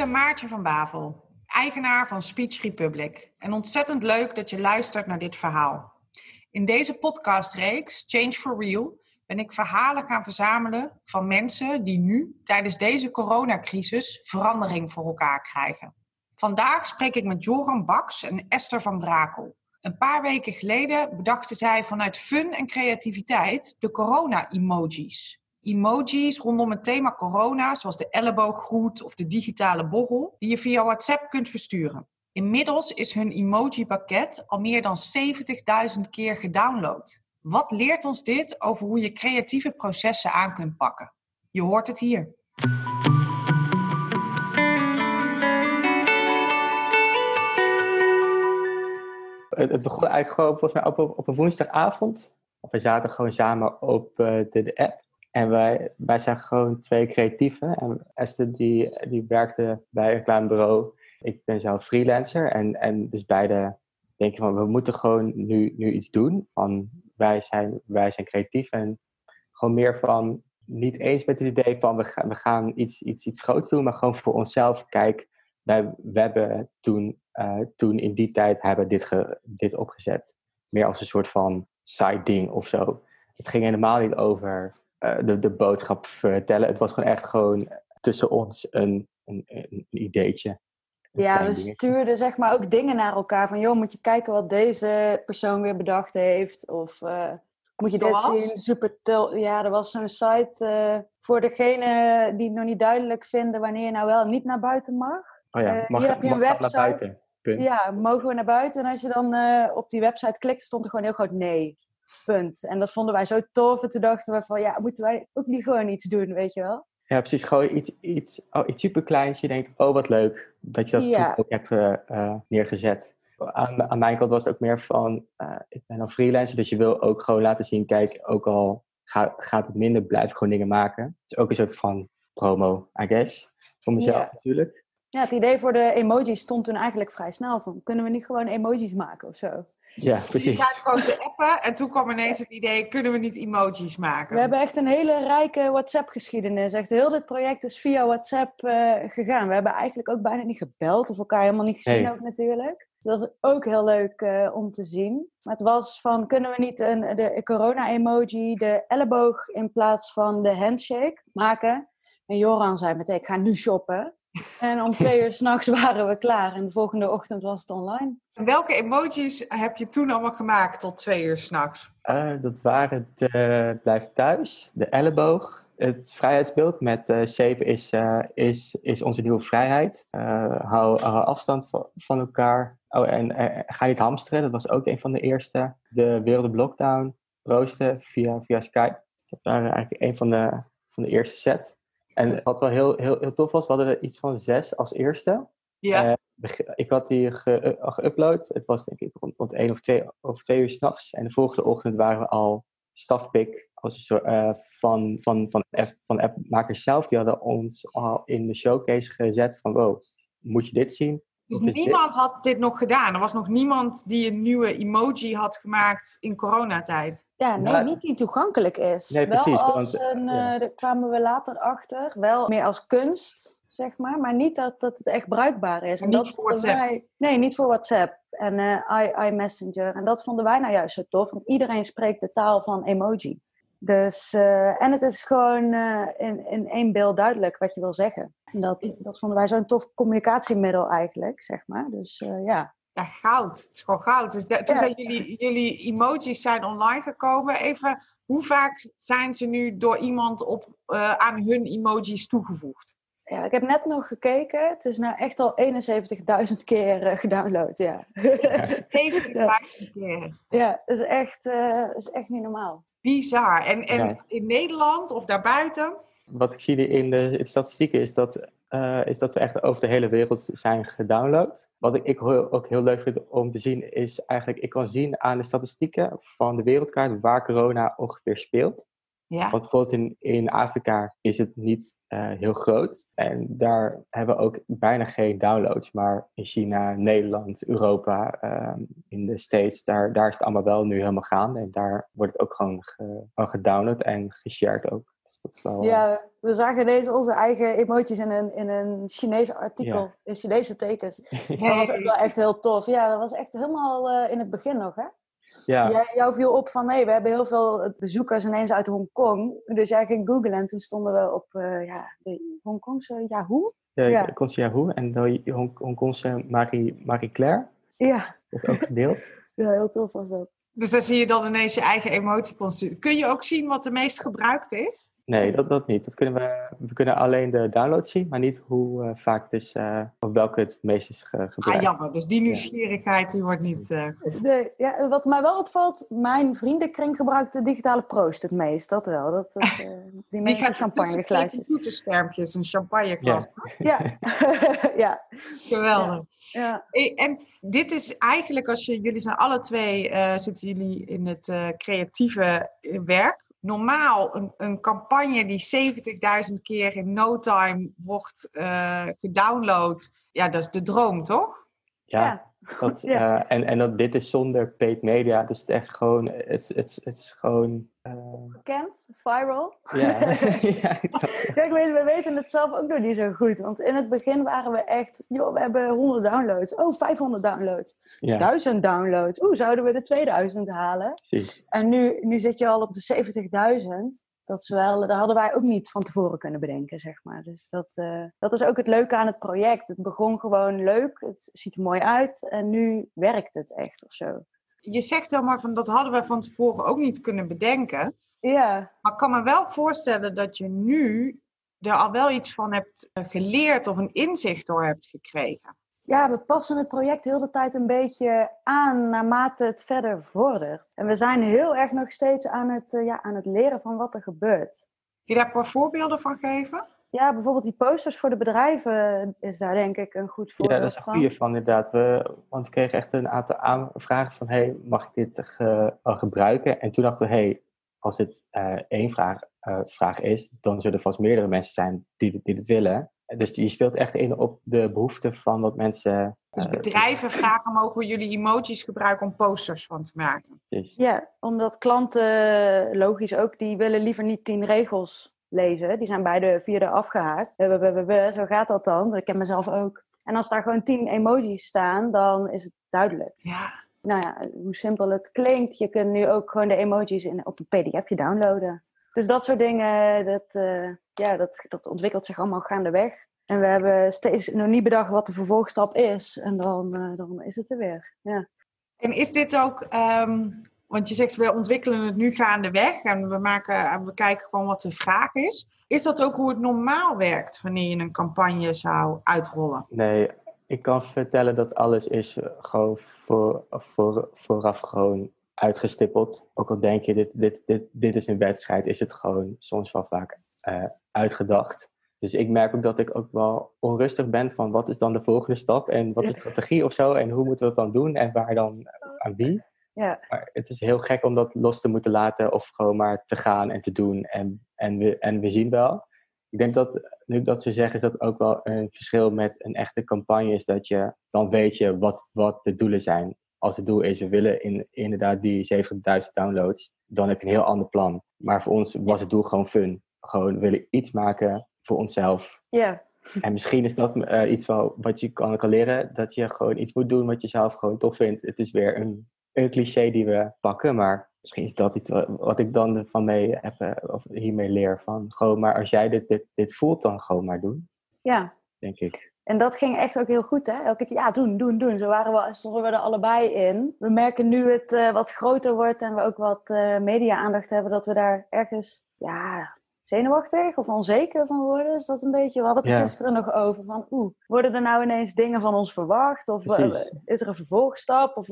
Marieke Maartje van Bavel, eigenaar van Speech Republic. En ontzettend leuk dat je luistert naar dit verhaal. In deze podcastreeks Change for Real ben ik verhalen gaan verzamelen van mensen die nu tijdens deze coronacrisis verandering voor elkaar krijgen. Vandaag spreek ik met Joran Baks en Esther van Brakel. Een paar weken geleden bedachten zij vanuit fun en creativiteit de corona-emojis. Emojis rondom het thema corona, zoals de ellebooggroet of de digitale borrel, die je via WhatsApp kunt versturen. Inmiddels is hun emoji-pakket al meer dan 70.000 keer gedownload. Wat leert ons dit over hoe je creatieve processen aan kunt pakken? Je hoort het hier. Het begon eigenlijk gewoon volgens mij op, op een woensdagavond. We zaten gewoon samen op eh, de app. En wij, wij zijn gewoon twee creatieven. En Esther die, die werkte bij een bureau. Ik ben zelf freelancer. En, en dus beide denken van we moeten gewoon nu, nu iets doen. Van wij zijn, wij zijn creatief. En gewoon meer van niet eens met het idee van we gaan, we gaan iets, iets, iets groots doen. Maar gewoon voor onszelf. Kijk, wij, we hebben toen, uh, toen in die tijd hebben dit, dit opgezet. Meer als een soort van side ding of zo. Het ging helemaal niet over de, de boodschap vertellen. Het was gewoon echt gewoon tussen ons een, een, een ideetje. Een ja, we stuurden zeg maar ook dingen naar elkaar. Van, joh, moet je kijken wat deze persoon weer bedacht heeft? Of uh, moet je dit zien? Super Ja, er was zo'n site uh, voor degene die het nog niet duidelijk vinden wanneer je nou wel niet naar buiten mag. Oh ja, mag, hier heb je een website. naar buiten? Punt. Ja, mogen we naar buiten? En als je dan op die website klikt, stond er gewoon heel groot nee. Punt. En dat vonden wij zo tof. En toen dachten we van, ja, moeten wij ook niet gewoon iets doen, weet je wel? Ja, precies. Gewoon iets, iets, oh, iets superkleins. Je denkt, oh, wat leuk dat je dat ja. ook hebt uh, neergezet. Aan, aan, mijn kant was het ook meer van, uh, ik ben dan freelancer, dus je wil ook gewoon laten zien, kijk, ook al gaat, gaat het minder, blijf gewoon dingen maken. Dus ook een soort van promo, I guess. Voor mezelf ja. natuurlijk. Ja, het idee voor de emojis stond toen eigenlijk vrij snel van, kunnen we niet gewoon emojis maken of zo? Ja, precies. Je gaat gewoon te appen en toen kwam ineens het idee, kunnen we niet emojis maken? We hebben echt een hele rijke WhatsApp-geschiedenis. Echt heel dit project is via WhatsApp uh, gegaan. We hebben eigenlijk ook bijna niet gebeld of elkaar helemaal niet gezien nee. ook natuurlijk. Dus dat is ook heel leuk uh, om te zien. Maar het was van, kunnen we niet een, de corona-emoji, de elleboog in plaats van de handshake maken? En Joran zei meteen, ik ga nu shoppen. En om twee uur s'nachts waren we klaar en de volgende ochtend was het online. Welke emojis heb je toen allemaal gemaakt tot twee uur s'nachts? Uh, dat waren de Blijf Thuis, de elleboog, het vrijheidsbeeld met uh, zeven is, uh, is, is onze nieuwe vrijheid. Uh, hou, hou, afstand van, van elkaar. Oh, en ga niet hamsteren, dat was ook een van de eerste. De Wereld Lockdown, roosten via, via Skype. Dat waren eigenlijk een van de, van de eerste set. En wat wel heel, heel, heel tof was, we hadden er iets van zes als eerste. Ja. Uh, ik had die geüpload. Het was denk ik rond, rond één of twee, of twee uur s'nachts. En de volgende ochtend waren we al stafpick als een soort, uh, van, van, van, app, van appmakers zelf. Die hadden ons al in de showcase gezet van wow, moet je dit zien? Dus niemand had dit nog gedaan? Er was nog niemand die een nieuwe emoji had gemaakt in coronatijd? Ja, nee, ja. niet die toegankelijk is. Nee, wel precies. Als want, een, ja. uh, daar kwamen we later achter. Wel meer als kunst, zeg maar. Maar niet dat, dat het echt bruikbaar is. En, en dat niet voor WhatsApp? Wij, nee, niet voor WhatsApp. En uh, iMessenger. En dat vonden wij nou juist zo tof. Want iedereen spreekt de taal van emoji. Dus, uh, en het is gewoon uh, in, in één beeld duidelijk wat je wil zeggen. En dat, dat vonden wij zo'n tof communicatiemiddel eigenlijk, zeg maar. Dus uh, ja. Ja, goud. Het is gewoon goud. Dus de, toen ja. zijn jullie, jullie emojis zijn online gekomen. Even, hoe vaak zijn ze nu door iemand op, aan hun emojis toegevoegd? Ja, ik heb net nog gekeken. Het is nou echt al 71.000 keer gedownload, ja. 70.000 keer? Ja, dat is echt, dat is echt niet normaal. Bizar. En, en ja. in Nederland of daarbuiten? Wat ik zie in de, in de statistieken is dat, uh, is dat we echt over de hele wereld zijn gedownload. Wat ik, ik ook heel leuk vind om te zien is eigenlijk, ik kan zien aan de statistieken van de wereldkaart waar corona ongeveer speelt. Ja. Want bijvoorbeeld in, in Afrika is het niet uh, heel groot. En daar hebben we ook bijna geen downloads. Maar in China, Nederland, Europa, um, in de States, daar, daar is het allemaal wel nu helemaal gaande. En daar wordt het ook gewoon, ge, gewoon gedownload en geshared ook. dat is wel... Ja, we zagen ineens onze eigen emoties in een, in een Chinese artikel, Ja. in Chinese tekens. Dat was ook wel echt heel tof. Ja, dat was echt helemaal eh, in het begin nog, hè? Ja. Jij, jou viel op van, nee, we hebben heel veel bezoekers ineens uit Hongkong. Dus jij ging googlen en toen stonden we op eh, ja, de Hongkongse Yahoo. De Ja. Consul Yahoo en de Hong- Hongkongse Marie, Marie Claire. Ja. Dat ook gedeeld. ja, heel tof was dat. Dus dan zie je dan ineens je eigen emotie. Kun je ook zien wat de meest gebruikte is? Nee, dat, dat niet. Dat kunnen we, we kunnen alleen de download zien, maar niet hoe eh, vaak het is, eh, of welke het meest is ge- Ah, gebruikt. jammer. Dus die nieuwsgierigheid die wordt niet... eh, Nee, ja, wat mij wel opvalt, mijn vriendenkring gebruikt de digitale proost het meest. Dat wel. Dat, is, eh, die die gaat champagneglaasjes. een champagneglas. Ja. ja. Geweldig. ja. En dit is eigenlijk, als je, jullie zijn alle twee, eh, zitten jullie in het eh, creatieve werk. Normaal een, een campagne die 70.000 keer in no time wordt eh, gedownload. Ja, dat is de droom, toch? Ja, Ja. Dat, Ja. eh, en, en dat, dit is zonder paid media, dus het is echt gewoon, het is, het is, het is gewoon, eh, Bekend, viral. ja. ja, dat- weet, we weten het zelf ook nog niet zo goed. Want in het begin waren we echt, joh, we hebben 100 downloads. Oh, 500 downloads. ja, 1000 downloads. Oeh, zouden we de 2000 halen? precies. En nu, nu zit je al op de 70.000. Dat is wel, dat hadden wij ook niet van tevoren kunnen bedenken, zeg maar. Dus dat, eh, dat is ook het leuke aan het project. Het begon gewoon leuk, het ziet er mooi uit en nu werkt het echt of zo. Je zegt helemaal van dat hadden we van tevoren ook niet kunnen bedenken. Ja, Maar ik kan me wel voorstellen dat je nu er al wel iets van hebt eh, geleerd of een inzicht door hebt gekregen. Ja, we passen het project heel de tijd een beetje aan naarmate het verder vordert. En we zijn heel erg nog steeds aan het, eh, ja, aan het leren van wat er gebeurt. Kun je daar een paar voorbeelden van geven? Ja, bijvoorbeeld die posters voor de bedrijven is daar denk ik een goed Ja, voorbeeld dat is een van. goede van inderdaad. We, want we kregen echt een aantal aan- vragen van, hey, mag ik dit ge- al gebruiken? En toen dachten we, hey, als het eh, één vraag, eh, vraag is, dan zullen er vast meerdere mensen zijn die, die dit willen. Dus je speelt echt in op de behoeften van wat mensen... Dus eh, bedrijven vragen, mogen we jullie emojis gebruiken om posters van te maken? Ja, omdat klanten, logisch ook, die willen liever niet tien regels lezen. Die zijn bij de vierde afgehaakt. Eh, we- we- we- we, Zo gaat dat dan. Ik ken mezelf ook. En als daar gewoon tien emojis staan, dan is het duidelijk. Ja, Nou ja, hoe simpel het klinkt. Je kunt nu ook gewoon de emojis in, op een pdfje downloaden. Dus dat soort dingen, dat, eh, ja, dat, dat ontwikkelt zich allemaal gaandeweg. En we hebben steeds nog niet bedacht wat de vervolgstap is. En dan, eh, dan is het er weer. Ja. En is dit ook, ehm, want je zegt we ontwikkelen het nu gaandeweg en we, maken, en we kijken gewoon wat de vraag is. Is dat ook hoe het normaal werkt wanneer je een campagne zou uitrollen? Nee, ik kan vertellen dat alles is gewoon voor, voor, vooraf gewoon uitgestippeld. Ook al denk je, dit, dit, dit, dit is een wedstrijd, is het gewoon soms wel vaak eh, uitgedacht. Dus ik merk ook dat ik ook wel onrustig ben van wat is dan de volgende stap en wat is de strategie of zo en hoe moeten we dat dan doen en waar dan aan wie. Ja. Maar het is heel gek om dat los te moeten laten of gewoon maar te gaan en te doen en, en, we, en we zien wel. Ik denk dat, nu ik dat zo zeg, is dat ook wel een verschil met een echte campagne. Is dat je, dan weet je wat, wat de doelen zijn. Als het doel is, we willen in, inderdaad die 70.000 downloads, dan heb je een heel ander plan. Maar voor ons was het doel gewoon fun. Gewoon, we willen iets maken voor onszelf. Ja. En misschien is dat eh, iets wel, wat je kan, kan leren, dat je gewoon iets moet doen wat je zelf gewoon tof vindt. Het is weer een, een cliché die we pakken, maar misschien is dat iets wat, wat ik dan van mee heb, eh, of hiermee leer. Van gewoon maar als jij dit, dit, dit voelt, dan gewoon maar doen, ja. denk ik. En dat ging echt ook heel goed, hè? Elke keer, ja, doen, doen, doen. Zo waren we, stonden we er allebei in. We merken nu het eh, wat groter wordt en we ook wat eh, media-aandacht hebben, dat we daar ergens, ja, zenuwachtig of onzeker van worden. Is dat een beetje, we hadden het er Ja. gisteren nog over, van oeh, worden er nou ineens dingen van ons verwacht? Of eh, is er een vervolgstap? Of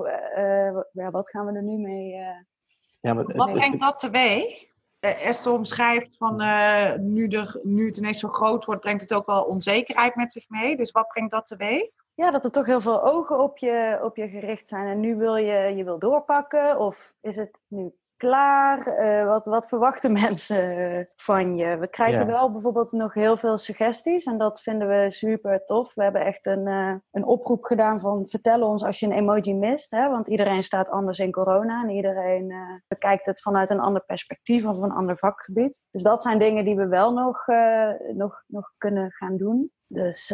ja, wat gaan we er nu mee... eh, Ja, maar Wat brengt dat teweeg? Eh, Esther omschrijft van eh, nu, nu het ineens zo groot wordt, brengt het ook wel onzekerheid met zich mee. Dus wat brengt dat teweeg? Ja, dat er toch heel veel ogen op je, op je gericht zijn. En nu wil je, je wil doorpakken. Of is het nu klaar? Eh, wat, wat verwachten mensen van je? We krijgen wel bijvoorbeeld nog heel veel suggesties en dat vinden we super tof. We hebben echt een, een oproep gedaan van vertel ons als je een emoji mist. Hè? Want iedereen staat anders in corona en iedereen bekijkt het vanuit een ander perspectief of een ander vakgebied. Dus dat zijn dingen die we wel nog, nog, nog kunnen gaan doen. Dus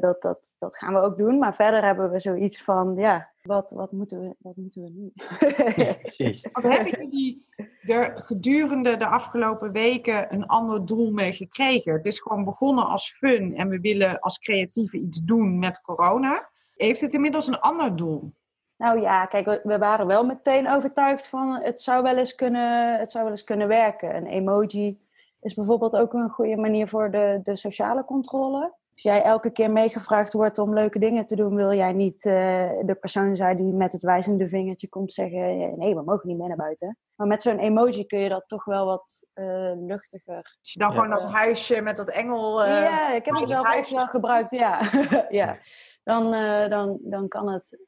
dat, dat, dat gaan we ook doen. Maar verder hebben we zoiets van, ja, wat, wat, moeten, we, wat moeten we nu? precies. Wat hebben jullie er gedurende de afgelopen weken een ander doel mee gekregen? Het is gewoon begonnen als fun en we willen als creatieve iets doen met corona. Heeft het inmiddels een ander doel? Nou ja, kijk, we waren wel meteen overtuigd van het zou wel eens kunnen, het zou wel eens kunnen werken. Een emoji is bijvoorbeeld ook een goede manier voor de, de sociale controle. Als jij elke keer meegevraagd wordt om leuke dingen te doen, wil jij niet uh, de persoon zijn die met het wijzende vingertje komt zeggen: nee, we mogen niet meer naar buiten. Maar met zo'n emoji kun je dat toch wel wat uh, luchtiger. Als je dan gewoon dat huisje met dat engel. Uh, ja, ik heb het zelf ook wel gebruikt, ja. ja. Dan, dan, dan kan het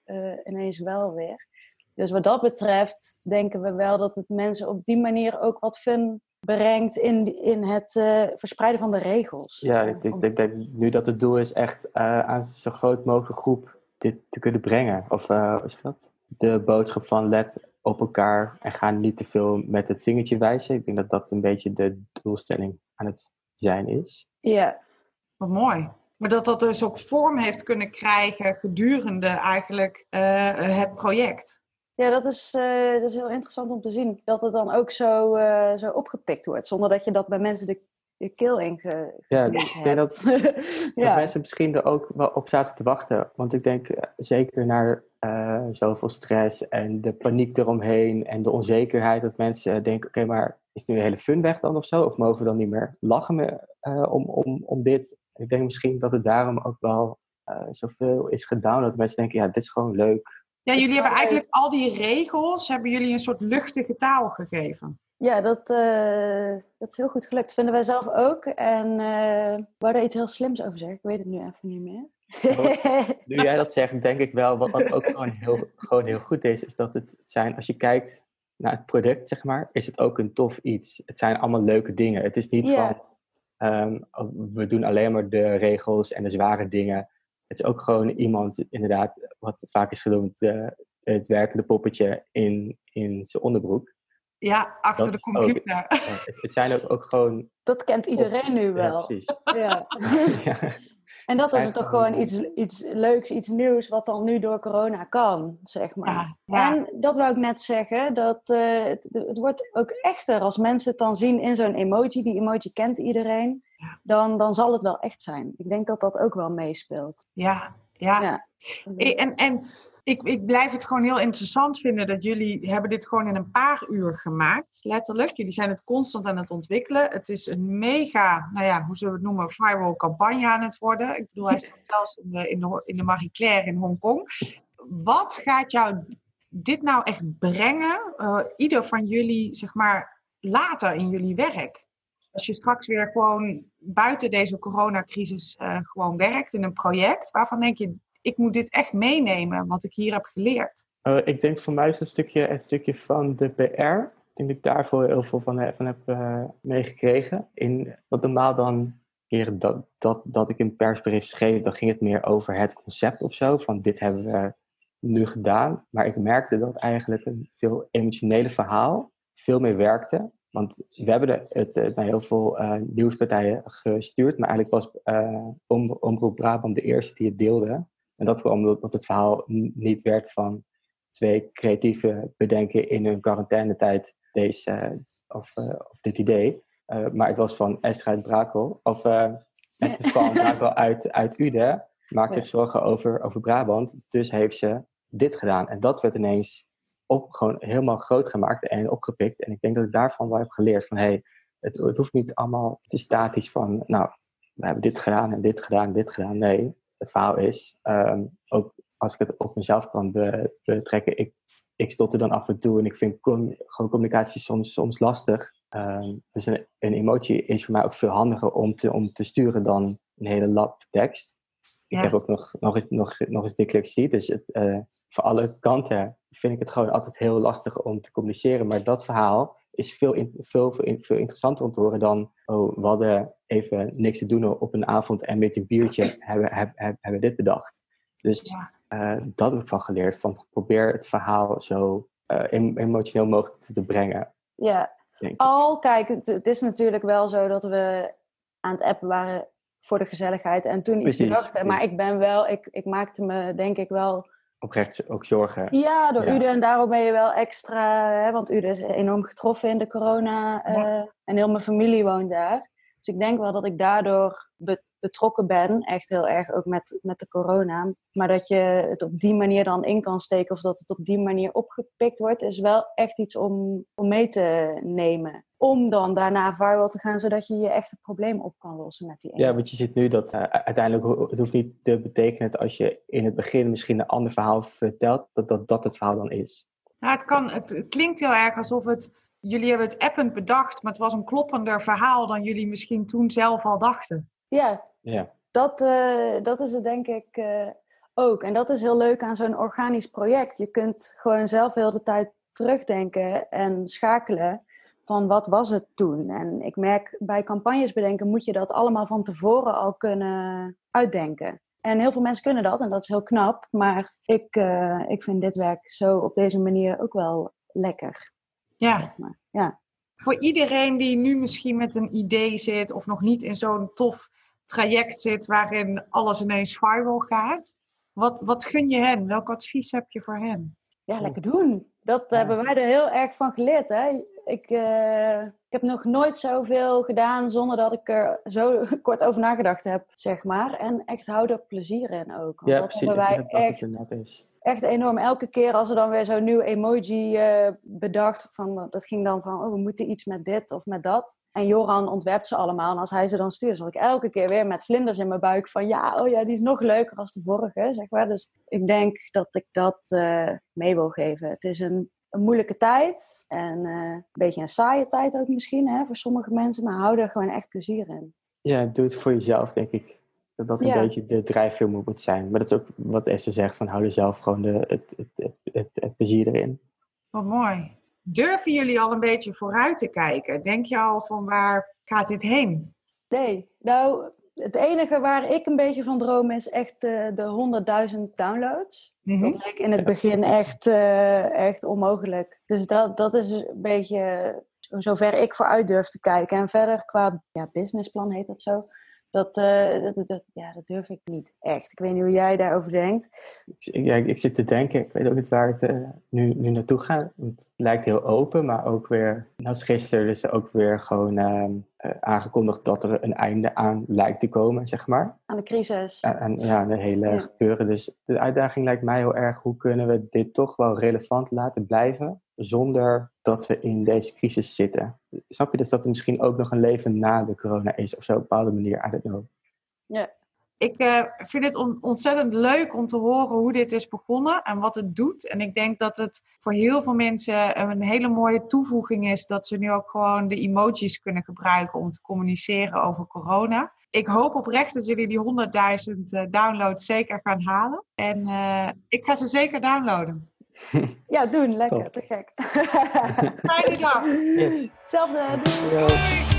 ineens wel weer. Dus wat dat betreft denken we wel dat het mensen op die manier ook wat fun brengt in, in het uh, verspreiden van de regels. Ja, ik, ik, denk nu dat het doel is echt uh, aan zo groot mogelijk groep dit te kunnen brengen. Of uh, is dat? De boodschap van let op elkaar en ga niet te veel met het vingertje wijzen. Ik denk dat dat een beetje de doelstelling aan het zijn is. Ja. Wat mooi. Maar dat dat dus ook vorm heeft kunnen krijgen gedurende eigenlijk het project. Ja, dat is, uh, dat is heel interessant om te zien. Dat het dan ook zo, uh, zo opgepikt wordt. Zonder dat je dat bij mensen de, de keel in ge, Ja, ik denk dat, dat mensen misschien er ook wel op zaten te wachten. Want ik denk uh, zeker naar zoveel stress en de paniek eromheen en de onzekerheid. Dat mensen denken, oké, okay, maar is nu een hele fun weg dan of zo? Of mogen we dan niet meer lachen meer, om, om, om dit? Ik denk misschien dat het daarom ook wel zoveel is gedaan. Dat mensen denken, ja, dit is gewoon leuk ja, jullie hebben eigenlijk al die regels, hebben jullie een soort luchtige taal gegeven. Ja, dat, uh, dat is heel goed gelukt. Vinden wij zelf ook. En uh, we er iets heel slims over zeggen. Ik weet het nu even niet meer. nu jij dat zegt, denk ik wel, wat, ook gewoon heel, gewoon heel goed is, is dat het zijn, als je kijkt naar het product, zeg maar, is het ook een tof iets. Het zijn allemaal leuke dingen. Het is niet van, um, we doen alleen maar de regels en de zware dingen het is ook gewoon iemand, inderdaad, wat vaak is genoemd, uh, het werkende poppetje in, in zijn onderbroek. Ja, achter de computer. het, zijn ook, ook gewoon. Dat kent iedereen nu wel. Ja, precies. Ja. ja. En dat is toch gewoon iets, iets leuks, iets nieuws, wat dan nu door corona kan, zeg maar. Ja, En dat wou ik net zeggen, dat uh, het, het, wordt ook echter als mensen het dan zien in zo'n emoji. Die emoji kent iedereen dan, dan zal het wel echt zijn. Ik denk dat dat ook wel meespeelt. Ja, ja. ja. En, en ik, ik blijf het gewoon heel interessant vinden dat jullie hebben dit gewoon in een paar uur gemaakt, letterlijk. Jullie zijn het constant aan het ontwikkelen. Het is een mega, nou ja, hoe zullen we het noemen, viral campagne aan het worden. Ik bedoel, hij staat zelfs in de, in de, in de Marie Claire in Hongkong. Wat gaat jou dit nou echt brengen, uh, ieder van jullie, zeg maar, later in jullie werk? Als je straks weer gewoon buiten deze coronacrisis uh, gewoon werkt in een project, waarvan denk je, ik moet dit echt meenemen, wat ik hier heb geleerd? Uh, ik denk voor mij is het een stukje, het stukje van de PR. Ik denk dat ik daarvoor heel veel van, van heb uh, meegekregen. In, wat normaal dan, keer dat, dat, dat ik een persbericht schreef, dan ging het meer over het concept of zo. Van dit hebben we nu gedaan. Maar ik merkte dat eigenlijk een veel emotionele verhaal veel meer werkte. Want we hebben het eh, naar heel veel uh, nieuwspartijen gestuurd, maar eigenlijk was uh, Om, Omroep Brabant de eerste die het deelde. En dat kwam omdat het verhaal niet werd van twee creatieve bedenken in hun quarantainetijd deze, of, of dit idee. maar het was van Esther uit Brakel, of Esther van Brakel uit, uit Ude, maakt zich zorgen over, over Brabant. Dus heeft ze dit gedaan. En dat werd ineens op, gewoon helemaal groot gemaakt en opgepikt. En ik denk dat ik daarvan wel heb geleerd van hey, het, het hoeft niet allemaal te statisch van nou, we hebben dit gedaan en dit gedaan en dit gedaan. Nee, het verhaal is, um, ook als ik het op mezelf kan betrekken, ik, ik stotter dan af en toe en ik vind gewoon communicatie soms, soms lastig. Um, dus een, een emotie is voor mij ook veel handiger om te, om te sturen dan een hele lab tekst. Ik heb ook nog, nog, eens, nog, nog eens dyslexie. Dus het, uh, voor alle kanten vind ik het gewoon altijd heel lastig om te communiceren. Maar dat verhaal is veel, in, veel, veel, veel interessanter om te horen dan... oh, we hadden even niks te doen op een avond en met een biertje hebben, hebben, hebben we dit bedacht. Dus uh, dat heb ik van geleerd. Van probeer het verhaal zo uh, emotioneel mogelijk te brengen. Ja, al kijk, het, is natuurlijk wel zo dat we aan het appen waren voor de gezelligheid en toen iets bedachten. Maar ik ben wel, ik, ik maakte me denk ik wel oprecht ook zorgen. Ja, door ja. Ude. En daarom ben je wel extra... Hè, want Ude is enorm getroffen in de corona. Uh, En heel mijn familie woont daar. Dus ik denk wel dat ik daardoor betrokken ben. Echt heel erg ook met, met de corona. Maar dat je het op die manier dan in kan steken... of dat het op die manier opgepikt wordt... is wel echt iets om, om mee te nemen om dan daarna viral te gaan, zodat je je echte probleem op kan lossen met die ene. Ja, want je ziet nu dat uh, uiteindelijk, het hoeft niet te betekenen dat als je in het begin misschien een ander verhaal vertelt, dat dat, dat het verhaal dan is. Nou, het, kan, het klinkt heel erg alsof het, jullie hebben het append bedacht, maar het was een kloppender verhaal dan jullie misschien toen zelf al dachten. Ja, ja. Dat, uh, dat is het denk ik uh, ook. En dat is heel leuk aan zo'n organisch project. Je kunt gewoon zelf heel de tijd terugdenken en schakelen van wat was het toen? En ik merk bij campagnes bedenken moet je dat allemaal van tevoren al kunnen uitdenken. En heel veel mensen kunnen dat en dat is heel knap. Maar ik, uh, ik vind dit werk zo op deze manier ook wel lekker. Ja. Zeg maar. ja. Voor iedereen die nu misschien met een idee zit of nog niet in zo'n tof traject zit waarin alles ineens viral gaat. Wat, wat gun je hen? Welk advies heb je voor hen? Ja, lekker doen. Dat hebben wij er heel erg van geleerd. Hè? Ik, uh, ik heb nog nooit zoveel gedaan zonder dat ik er zo kort over nagedacht heb, zeg maar. En echt houden er plezier in ook. Ja, dat precies. wij echt, echt enorm. Elke keer als er dan weer zo'n nieuw emoji uh, bedacht, van, dat ging dan van, oh, we moeten iets met dit of met dat. En Joran ontwerpt ze allemaal. En als hij ze dan stuurt, zat ik elke keer weer met vlinders in mijn buik van, ja, oh ja, die is nog leuker als de vorige, zeg maar. Dus ik denk dat ik dat uh, mee wil geven. Het is een een moeilijke tijd. En uh, een beetje een saaie tijd ook misschien hè, voor sommige mensen. Maar hou er gewoon echt plezier in. Ja, doe het voor jezelf, denk ik. Dat dat een beetje de drijfveer moet zijn. Maar dat is ook wat Esther zegt, van hou er zelf gewoon de, het, het, het, het, plezier erin. Wat mooi. Durven jullie al een beetje vooruit te kijken? Denk je al van waar gaat dit heen? Nee, nou het enige waar ik een beetje van droom is echt uh, de 100.000 downloads. Mm -hmm. Dat leek in het begin echt, uh, echt onmogelijk. Dus dat, dat is een beetje zover ik vooruit durf te kijken. En verder qua ja, businessplan heet dat zo. Dat, uh, dat, dat, ja, dat durf ik niet echt. Ik weet niet hoe jij daarover denkt. Ik, ja, ik zit te denken, ik weet ook niet waar ik uh, nu, nu naartoe ga. Het lijkt heel open, maar ook weer, als gisteren is er ook weer gewoon uh, aangekondigd dat er een einde aan lijkt te komen, zeg maar. Aan de crisis. En ja, de hele ja. gebeuren. Dus de uitdaging lijkt mij heel erg, hoe kunnen we dit toch wel relevant laten blijven? Zonder dat we in deze crisis zitten. Snap je dus dat er misschien ook nog een leven na de corona is of zo op een bepaalde manier? I don't know. Ja. Ik uh, vind het on ontzettend leuk om te horen hoe dit is begonnen en wat het doet. En ik denk dat het voor heel veel mensen een hele mooie toevoeging is dat ze nu ook gewoon de emojis kunnen gebruiken om te communiceren over corona. Ik hoop oprecht dat jullie die 100.000 uh, downloads zeker gaan halen. En uh, ik ga ze zeker downloaden. Ja, doen. Lekker. Top. Te gek. Fijne dag. Yes. Hetzelfde. Doei.